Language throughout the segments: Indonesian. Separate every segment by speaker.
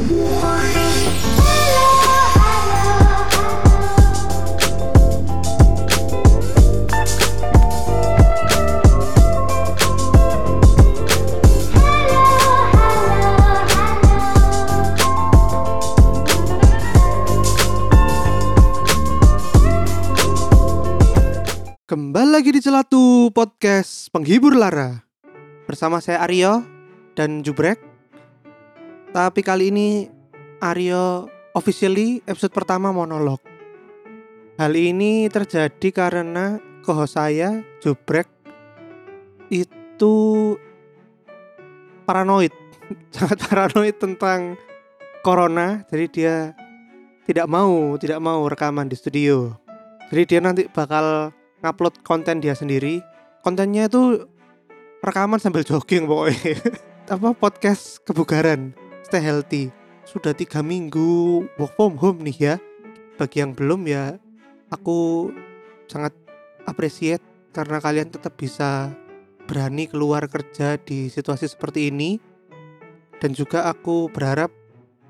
Speaker 1: Kembali lagi di Celatu Podcast Penghibur Lara. Bersama saya Aryo dan Jubrek Tapi kali ini Aryo officially episode pertama monolog. Hal ini terjadi karena kohos saya, Jubrek Itu paranoid. Sangat paranoid tentang Corona. Jadi dia tidak mau, tidak mau rekaman di studio. Jadi dia nanti bakal ngupload konten dia sendiri. Kontennya itu rekaman sambil jogging pokoknya. Apa podcast kebugaran stay healthy. Sudah tiga minggu work from home nih ya. Bagi yang belum ya aku sangat appreciate karena kalian tetap bisa berani keluar kerja di situasi seperti ini. Dan juga aku berharap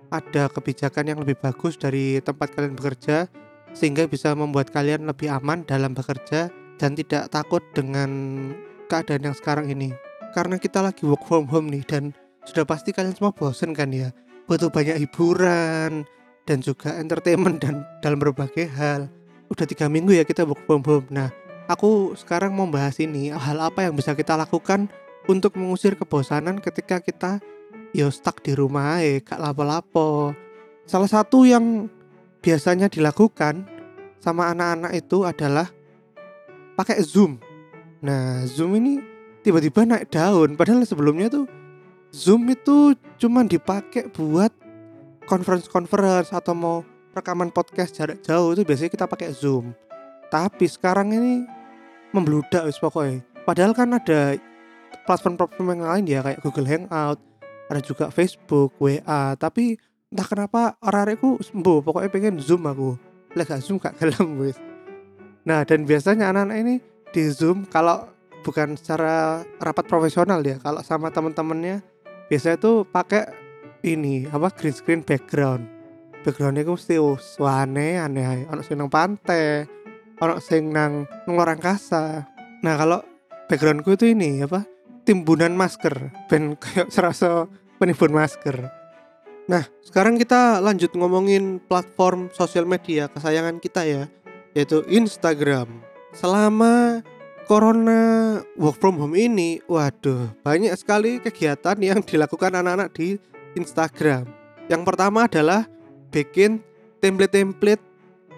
Speaker 1: ada kebijakan yang lebih bagus dari tempat kalian bekerja sehingga bisa membuat kalian lebih aman dalam bekerja dan tidak takut dengan keadaan yang sekarang ini. Karena kita lagi work from home nih dan sudah pasti kalian semua bosen kan ya. Butuh banyak hiburan dan juga entertainment dan dalam berbagai hal. Udah tiga minggu ya kita work from home. Nah, aku sekarang mau bahas ini hal apa yang bisa kita lakukan untuk mengusir kebosanan ketika kita yo stuck di rumah eh gak lapo-lapo. Salah satu yang biasanya dilakukan sama anak-anak itu adalah pakai Zoom. Nah, Zoom ini tiba-tiba naik daun padahal sebelumnya tuh Zoom itu cuma dipakai buat conference-conference atau mau rekaman podcast jarak jauh itu biasanya kita pakai Zoom. Tapi sekarang ini membludak wis pokoknya. Padahal kan ada platform-platform yang lain ya kayak Google Hangout, ada juga Facebook, WA, tapi entah kenapa orang-orangku sembuh pokoknya pengen zoom aku lah gak zoom gak gelem wis nah dan biasanya anak-anak ini di zoom kalau bukan secara rapat profesional ya kalau sama teman-temannya biasanya tuh pakai ini apa green screen background. Backgroundnya itu mesti wane aneh ono sing nang pantai ono sing nang luar angkasa nah kalau backgroundku itu ini apa timbunan masker. Ben kayak serasa penimbun masker. Nah, sekarang kita lanjut ngomongin platform sosial media kesayangan kita ya, yaitu Instagram. Selama corona work from home ini, waduh, banyak sekali kegiatan yang dilakukan anak-anak di Instagram. Yang pertama adalah bikin template-template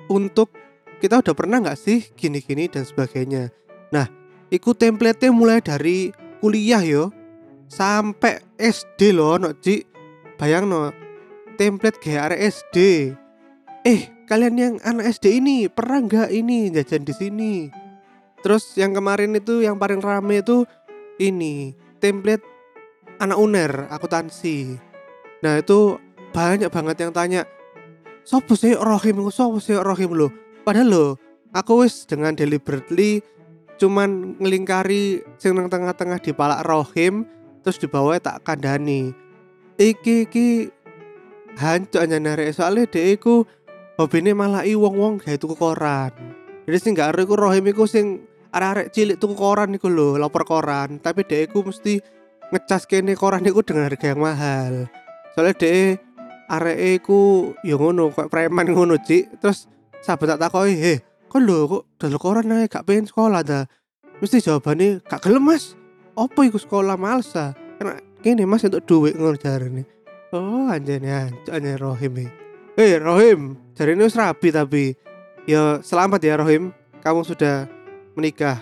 Speaker 1: untuk kita udah pernah nggak sih gini-gini dan sebagainya. Nah, ikut template mulai dari kuliah yo sampai SD loh, no, Ci. Bayang no, template GR SD. Eh, kalian yang anak SD ini pernah nggak ini jajan di sini? Terus yang kemarin itu yang paling rame itu ini template anak uner akuntansi. Nah itu banyak banget yang tanya, sopo sih rohim, sopo sih rohim lo? Padahal lo, aku wis dengan deliberately cuman ngelingkari sing nang tengah-tengah di palak rohim terus di bawah tak kandani. Iki iki hancur aja narik soalnya dia iku hobine malah i wong wong kayak tuku koran jadi sih nggak iku rohim iku sing arek-arek cilik tuku koran iku lho lapor koran. Tapi dia iku mesti ngecas kene koran iku dengan harga yang mahal. Soalnya dia arek iku yo ngono kok preman ngono cik. Terus sahabat tak takoi heh kok lho kok dulu koran aja gak pengen sekolah dah mesti jawabannya gak gelem mas. Apa iku sekolah malsa karena ini mas untuk duit ngono nih Oh anjane anjane Rohim Eh Rohim, jadi ini rapi tapi. Ya selamat ya Rohim, kamu sudah menikah.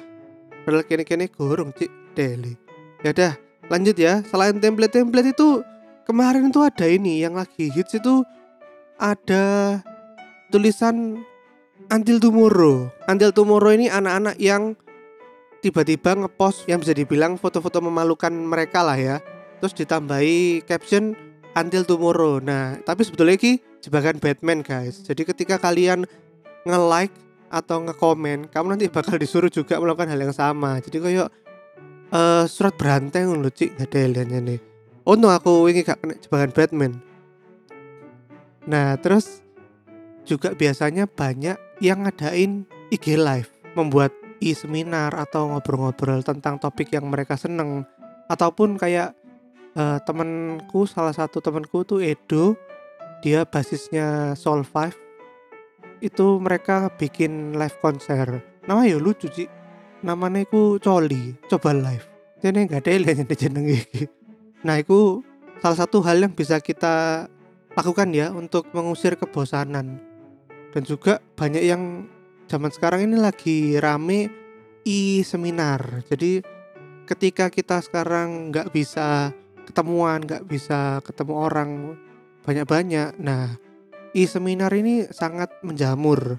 Speaker 1: Padahal kene-kene gorong cik deli. Ya udah lanjut ya. Selain template-template itu kemarin itu ada ini yang lagi hits itu ada tulisan Until Tomorrow. Until Tomorrow ini anak-anak yang tiba-tiba ngepost yang bisa dibilang foto-foto memalukan mereka lah ya. Terus ditambahi caption Until Tomorrow. Nah, tapi sebetulnya ini jebakan Batman guys. Jadi ketika kalian nge-like atau nge-komen, kamu nanti bakal disuruh juga melakukan hal yang sama. Jadi kayak uh, surat beranteng loh cik gak ada nih. Oh no aku ingin gak kena jebakan Batman. Nah, terus juga biasanya banyak yang ngadain IG live, membuat e-seminar atau ngobrol-ngobrol tentang topik yang mereka seneng ataupun kayak uh, temenku salah satu temenku tuh Edo dia basisnya Soul Five itu mereka bikin live konser. Nama ya lucu sih namanya ku Coli coba live. Jadi nggak ada yang jeneng nah itu salah satu hal yang bisa kita lakukan ya untuk mengusir kebosanan. Dan juga banyak yang zaman sekarang ini lagi rame e-seminar. Jadi ketika kita sekarang nggak bisa ketemuan nggak bisa ketemu orang banyak-banyak nah e-seminar ini sangat menjamur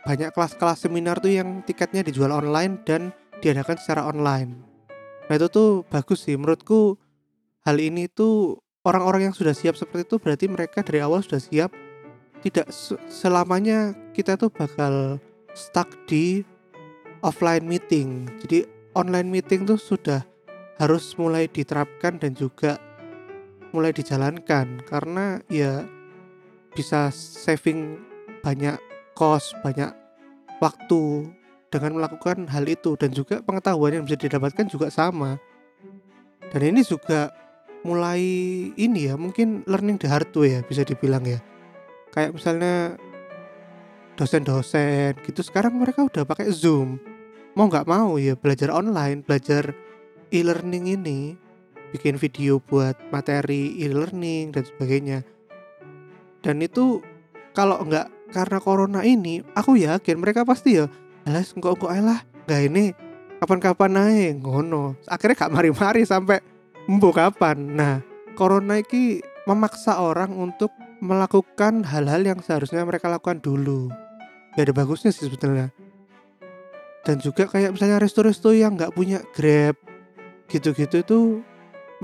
Speaker 1: banyak kelas-kelas seminar tuh yang tiketnya dijual online dan diadakan secara online. Nah itu tuh bagus sih menurutku hal ini tuh orang-orang yang sudah siap seperti itu berarti mereka dari awal sudah siap tidak selamanya kita tuh bakal stuck di offline meeting. Jadi online meeting tuh sudah harus mulai diterapkan dan juga mulai dijalankan karena ya bisa saving banyak kos, banyak waktu dengan melakukan hal itu dan juga pengetahuan yang bisa didapatkan juga sama. Dan ini juga mulai ini ya, mungkin learning the hard way ya bisa dibilang ya. Kayak misalnya dosen-dosen gitu sekarang mereka udah pakai Zoom. Mau nggak mau ya belajar online, belajar e-learning ini, bikin video buat materi e-learning dan sebagainya. Dan itu kalau nggak karena corona ini aku yakin mereka pasti ya alas engkau engkau lah nggak ini kapan-kapan naik ngono. Akhirnya gak mari-mari sampai embo kapan. Nah corona ini memaksa orang untuk melakukan hal-hal yang seharusnya mereka lakukan dulu. Ya ada bagusnya sih sebetulnya. Dan juga kayak misalnya resto-resto yang nggak punya grab gitu-gitu itu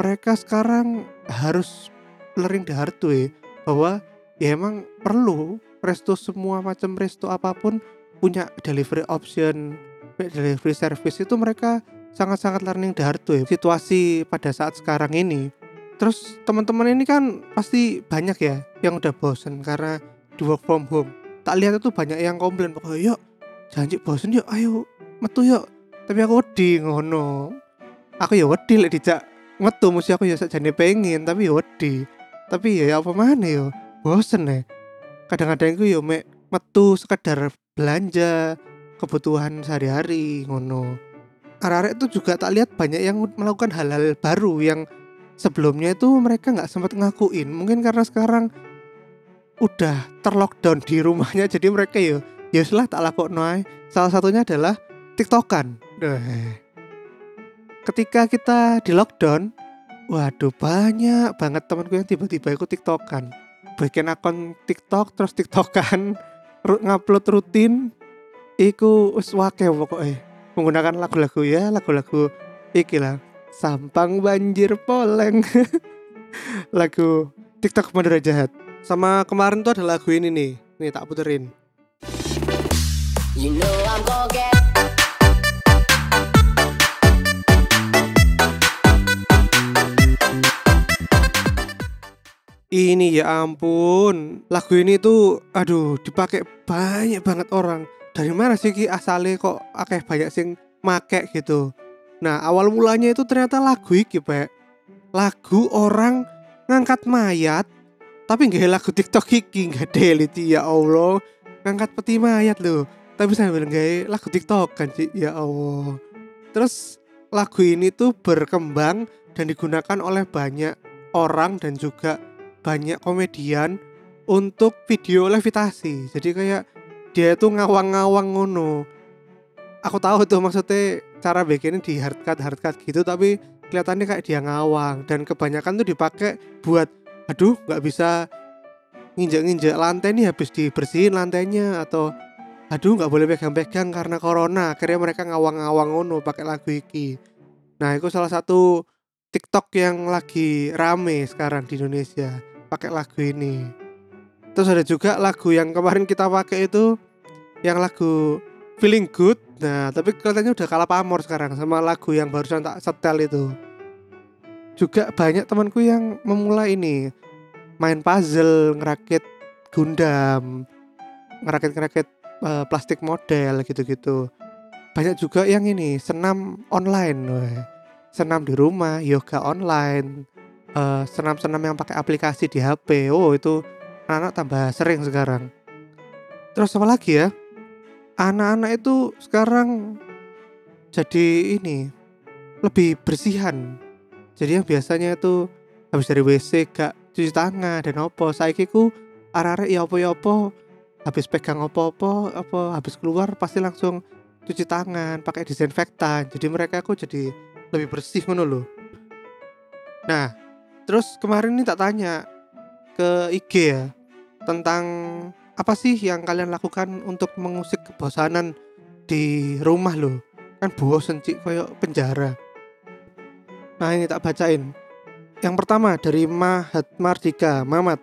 Speaker 1: mereka sekarang harus learning the hard way bahwa ya emang perlu. Resto semua macam resto apa pun punya delivery option delivery service itu mereka sangat-sangat learning the hard way situasi pada saat sekarang ini. Terus teman-teman ini kan pasti banyak ya yang udah bosen karena di work from home. Tak lihat itu banyak yang komplain pokoknya yuk janji bosen yuk ayo metu yuk. Tapi aku wedi ngono. Aku ya wedi lek dijak metu mesti aku ya sakjane pengen tapi ya wedi. Tapi ya apa mana yo bosen ya. Kadang-kadang itu yo mek metu sekedar belanja kebutuhan sehari-hari ngono. Arek-arek itu juga tak lihat banyak yang melakukan hal-hal baru yang sebelumnya itu mereka nggak sempat ngakuin. Mungkin karena sekarang udah terlockdown di rumahnya jadi mereka yo ya setelah tak lakukan noai salah satunya adalah tiktokan. Ketika kita di lockdown waduh banyak banget temanku yang tiba-tiba ikut tiktokan bikin akun TikTok terus TikTokan ngupload rutin. Iku wis wake pokoknya menggunakan lagu-lagu ya lagu-lagu iki lah. Sampang banjir poleng. Lagu TikTok Madura Jahat. Sama kemarin tuh ada lagu ini nih. Nih tak puterin. You know I'm gonna get Ini ya ampun, lagu ini tuh aduh dipakai banyak banget orang. Dari mana sih ki asale kok akeh banyak sing make gitu. Nah, awal mulanya itu ternyata lagu iki, Pak. Lagu orang ngangkat mayat tapi nggak lagu TikTok iki nggak delete ya Allah. Ngangkat peti mayat loh. Tapi sambil nggak lagu TikTok kan sih ya Allah. Terus lagu ini tuh berkembang dan digunakan oleh banyak orang dan juga banyak komedian untuk video levitasi. Jadi kayak dia itu ngawang-ngawang ngono. Aku tahu tuh maksudnya cara bikinnya di hardcut hardcut gitu tapi kelihatannya kayak dia ngawang. Dan kebanyakan tuh dipakai buat aduh nggak bisa nginjek-nginjek lantai nih habis dibersihin lantainya atau aduh nggak boleh pegang-pegang karena corona. Akhirnya mereka ngawang-ngawang ngono pakai lagu iki. Nah itu salah satu TikTok yang lagi rame sekarang di Indonesia pakai lagu ini. Terus ada juga lagu yang kemarin kita pakai itu yang lagu feeling good. Nah tapi kelihatannya udah kalah pamor sekarang sama lagu yang barusan tak setel itu. Juga banyak temanku yang memulai ini. Main puzzle ngerakit Gundam ngerakit-ngerakit uh, plastik model gitu-gitu. Banyak juga yang ini senam online weh. senam di rumah yoga online uh, senam-senam yang pakai aplikasi di HP oh itu anak-anak tambah sering sekarang. Terus apa lagi ya? Anak-anak itu sekarang jadi ini lebih bersihan. Jadi yang biasanya itu habis dari WC gak cuci tangan dan opo saiki ku arah-arah ya opo ya opo habis pegang opo-opo apa habis keluar pasti langsung cuci tangan pakai disinfektan. Jadi mereka aku jadi lebih bersih loh nah terus kemarin ini tak tanya ke IG ya tentang apa sih yang kalian lakukan untuk mengusik kebosanan di rumah loh kan bosen sih kayak penjara. Nah ini tak bacain. Yang pertama dari Mahat Mardika Mamat.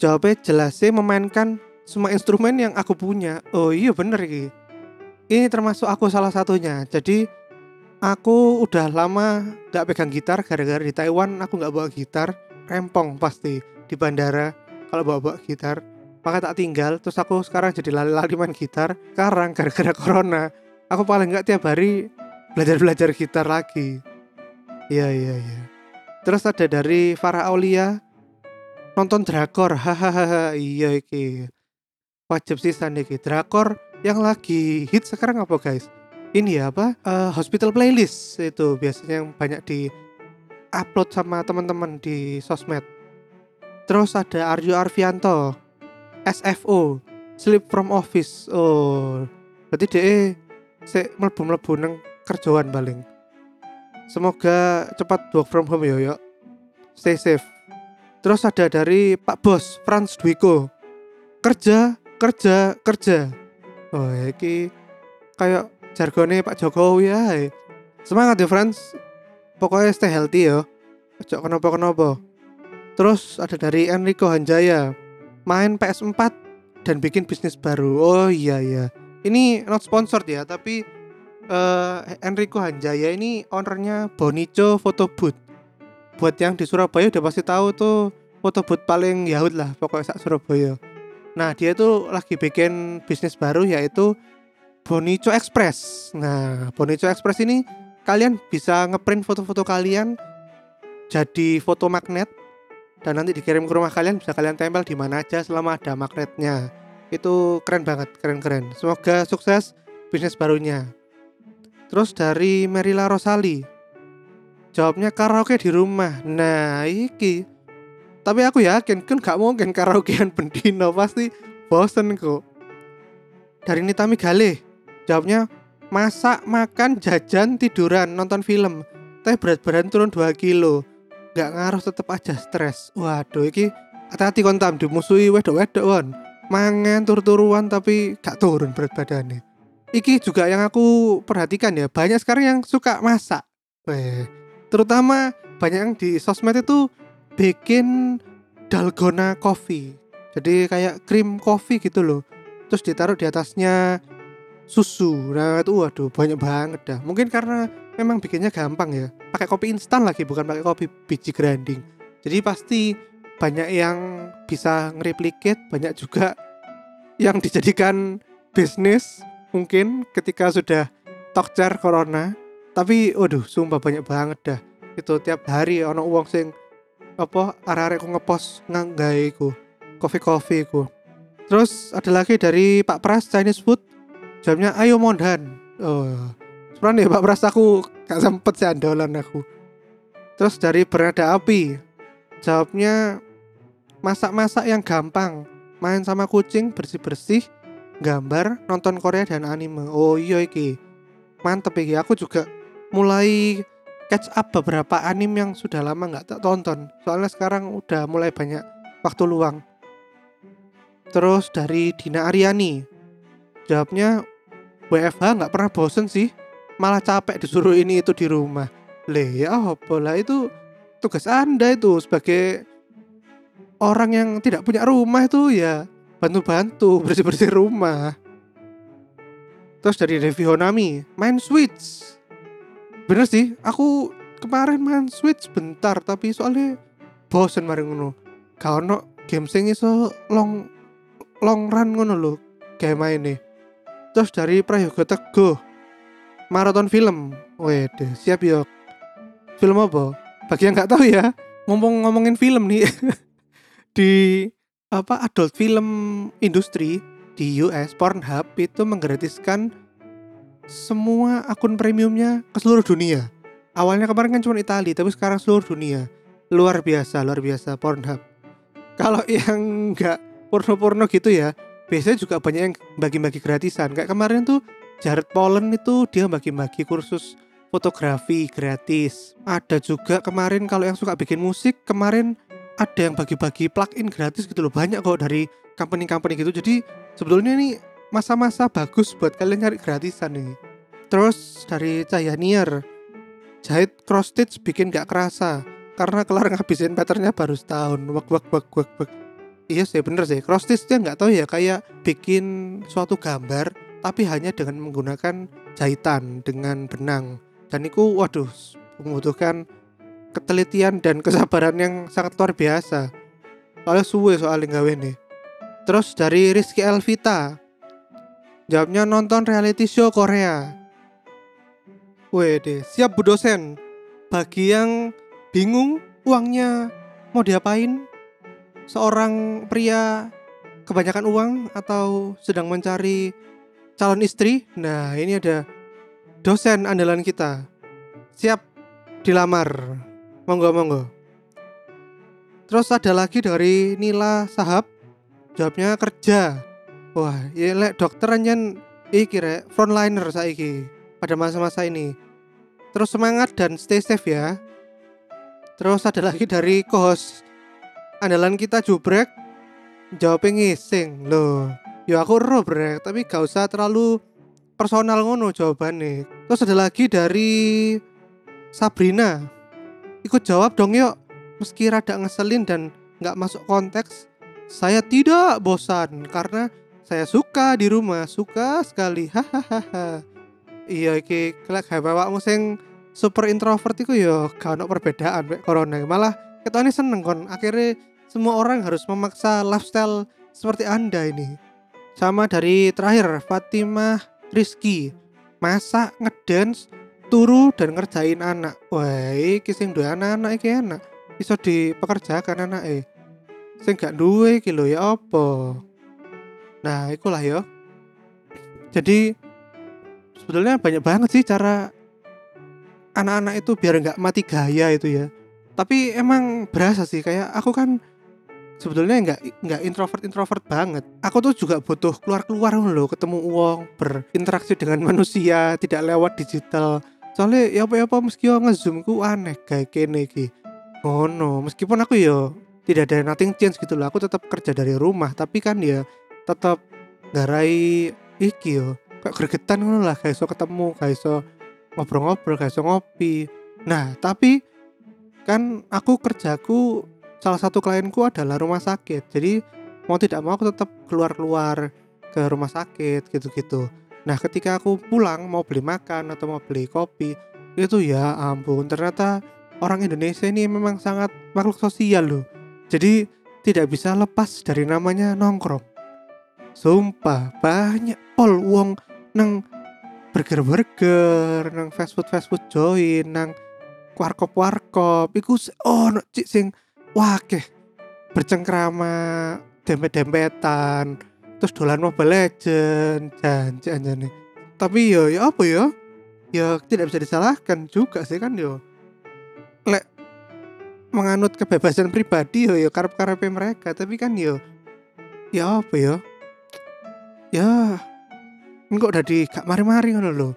Speaker 1: Jawabnya jelasnya memainkan semua instrumen yang aku punya. Oh iya bener ini ini termasuk aku salah satunya. Jadi aku udah lama gak pegang gitar gara-gara di Taiwan aku gak bawa gitar rempong pasti di bandara kalau bawa-bawa gitar. Maka tak tinggal terus aku sekarang jadi lali-lali main gitar sekarang gara-gara corona. Aku paling nggak tiap hari belajar-belajar gitar lagi. Iya iya iya. Terus ada dari Farah Aulia nonton drakor hahaha iya iki. Wajib sih iki. Drakor yang lagi hit sekarang apa guys? Ini ya apa? Uh, hospital playlist itu biasanya yang banyak di upload sama teman-teman di sosmed. Terus ada Aryo Arvianto, SFO, Sleep from Office. Oh, berarti dia se melebu-melebu neng kerjaan paling. Semoga cepat work from home yo yo. Stay safe. Terus ada dari Pak Bos Franz Dwiko. Kerja, kerja, kerja Oh, iki kayak jargonnya Pak Jokowi ya. Semangat ya, Franz. Pokoknya stay healthy ya. Ojo kenapa-kenapa. Terus ada dari Enrico Hanjaya. Main PS4 dan bikin bisnis baru. Oh iya iya. Ini not sponsored ya, tapi uh, Enrico Hanjaya ini ownernya Bonico Photo Booth. Buat yang di Surabaya udah pasti tahu tuh foto booth paling Yahud lah pokoknya sak Surabaya. Nah, dia itu lagi bikin bisnis baru yaitu Bonico Express. Nah, Bonico Express ini kalian bisa ngeprint foto-foto kalian jadi foto magnet dan nanti dikirim ke rumah kalian bisa kalian tempel di mana aja selama ada magnetnya. Itu keren banget, keren-keren. Semoga sukses bisnis barunya. Terus dari Merila Rosali. Jawabnya karaoke di rumah. Nah, iki tapi aku yakin kan gak mungkin karaokean bendino pasti bosen kok. Dari Nitami Galih, jawabnya masak, makan, jajan, tiduran, nonton film. Tapi berat badan turun 2 kilo. Gak ngaruh tetep aja stres. Waduh iki hati-hati kontam dimusuhi wedok-wedok won. Mangan tur-turuan tapi gak turun berat badannya. Iki juga yang aku perhatikan ya, banyak sekarang yang suka masak. Weh, terutama banyak yang di sosmed itu bikin dalgona coffee jadi kayak krim coffee gitu loh terus ditaruh di atasnya susu nah itu waduh banyak banget dah. Mungkin karena memang bikinnya gampang ya. Pakai kopi instan lagi bukan pakai kopi biji grinding. Jadi pasti banyak yang bisa ngereplikat banyak juga yang dijadikan bisnis mungkin ketika sudah tokcer corona. Tapi waduh sumpah banyak banget dah. Itu tiap hari ono uang sing apa arek-arek ku ngepost nganggai ku coffee-coffee ku. Terus ada lagi dari Pak Pras Chinese Food jamnya ayo mondan. Oh. Sebenarnya Pak Pras aku gak sempet sih andolan aku. Terus dari Bernada Api jawabnya masak-masak yang gampang main sama kucing bersih-bersih gambar nonton Korea dan anime oh iya iki mantep iki aku juga mulai catch up beberapa anime yang sudah lama nggak tak tonton. Soalnya sekarang udah mulai banyak waktu luang. Terus dari Dina Aryani, jawabnya WFH nggak pernah bosen sih, malah capek disuruh ini itu di rumah. Le ya apa lah itu tugas anda itu sebagai orang yang tidak punya rumah itu ya bantu-bantu bersih-bersih rumah. Terus dari Devi Honami, main Switch bener sih aku kemarin main switch bentar tapi soalnya bosen mari ngono gak ono game sing iso long long run ngono lho game main terus dari Prayoga Teguh. Maraton film. Wede siap yuk film apa? Bagi yang nggak tahu ya ngomong ngomongin film nih. Di apa adult film industri di US Pornhub itu menggratiskan semua akun premiumnya ke seluruh dunia. Awalnya kemarin kan cuma Italia tapi sekarang seluruh dunia. Luar biasa luar biasa Pornhub. Kalau yang nggak porno-porno gitu ya biasanya juga banyak yang bagi-bagi gratisan. Kayak kemarin tuh Jared Pollen itu dia bagi-bagi kursus fotografi gratis. Ada juga kemarin kalau yang suka bikin musik kemarin ada yang bagi-bagi plugin gratis gitu loh. Banyak kok dari company-company gitu. Jadi sebetulnya ini masa-masa bagus buat kalian cari gratisan nih terus dari Cahaya Nier jahit cross stitch bikin gak kerasa. Karena kelar ngabisin patternnya baru setahun. Wak wak wak wak wak iya sih bener sih. Cross stitch dia nggak tahu ya kayak bikin suatu gambar tapi hanya dengan menggunakan jahitan dengan benang. Dan itu waduh membutuhkan ketelitian dan kesabaran yang sangat luar biasa. Soalnya suwe soal gawe nih terus dari Rizky Elvita. Jawabnya nonton reality show Korea. Wede, siap bu dosen. Bagi yang bingung uangnya mau diapain seorang pria kebanyakan uang atau sedang mencari calon istri? Nah ini ada dosen andalan kita. Siap dilamar. Monggo monggo. Terus ada lagi dari Nila Sahab. Jawabnya kerja. Wah ya lek dokter anjen iki rek frontliner saiki pada masa-masa ini. Terus semangat dan stay safe ya. Terus ada lagi dari kos andalan kita jubrek jawabnya ngising. Loh ya aku ero brek. Tapi gak usah terlalu personal ngono jawabannya terus ada lagi dari Sabrina. Ikut jawab dong yuk. Meski rada ngeselin dan nggak masuk konteks saya tidak bosan karena saya suka di rumah suka sekali. Hahaha. Iya iki kelak bawa sing super introvert itu yo gak ada perbedaan mek corona. Malah kita ini seneng kon. Akhirnya semua orang harus memaksa lifestyle seperti anda ini. Sama dari terakhir Fatimah Rizky. Masak ngedance turu dan ngerjain anak. Wah iki sing duwe anak-anak iki enak. Bisa dipekerjakan anak eh sing gak duwe iki lho ya apa? Nah ikulah ya. Jadi sebetulnya banyak banget sih cara anak-anak itu biar nggak mati gaya itu ya tapi emang berasa sih kayak aku kan sebetulnya nggak nggak introvert introvert banget. Aku tuh juga butuh keluar keluar loh ketemu uang berinteraksi dengan manusia tidak lewat digital. Soalnya ya apa ya apa meski ngezoom ku aneh kayak kene iki. Oh no meskipun aku yo tidak ada nothing change gitu loh aku tetap kerja dari rumah. Tapi kan ya tetap garai iki yo kayak gregetan lah kayak so ketemu kayak so ngobrol-ngobrol kayak so ngopi. Nah tapi kan aku kerjaku salah satu klienku adalah rumah sakit jadi mau tidak mau aku tetap keluar-keluar ke rumah sakit gitu-gitu Nah ketika aku pulang mau beli makan atau mau beli kopi itu ya ampun ternyata orang Indonesia ini memang sangat makhluk sosial loh. Jadi tidak bisa lepas dari namanya nongkrong. Sumpah banyak pol uang nang burger-burger, nang fast food fast food join, nang warkop-warkop, iku oh no, cik sing wakeh bercengkrama dempet-dempetan terus dolan Mobile Legend janji nih. Tapi yo ya apa ya ya tidak bisa disalahkan juga sih kan yo. Lek menganut kebebasan pribadi yo yo karep karepnya mereka. Tapi kan yo ya apa ya ya enggak udah di gak mari-mari ngono loh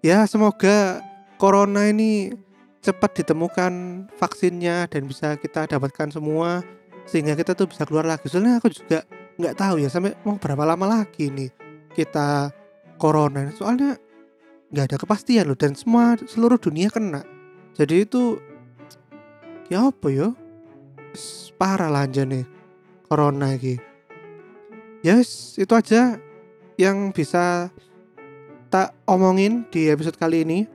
Speaker 1: ya semoga corona ini cepat ditemukan vaksinnya dan bisa kita dapatkan semua sehingga kita tuh bisa keluar lagi. Soalnya aku juga nggak tahu ya sampai mau berapa lama lagi nih kita corona. Soalnya nggak ada kepastian loh dan semua seluruh dunia kena. Jadi itu ya apa ya? Parah lah aja nih corona lagi yes itu aja yang bisa tak omongin di episode kali ini.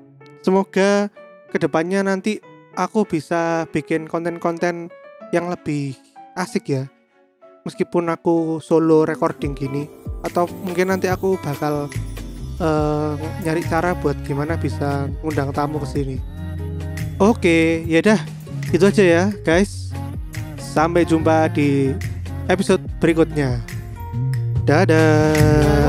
Speaker 1: Semoga ke depannya nanti aku bisa bikin konten-konten yang lebih asik ya meskipun aku solo recording gini atau mungkin nanti aku bakal uh, nyari cara buat gimana bisa ngundang tamu ke sini. Oke, ya dah, itu aja ya, guys. Sampai jumpa di episode berikutnya. Dadah.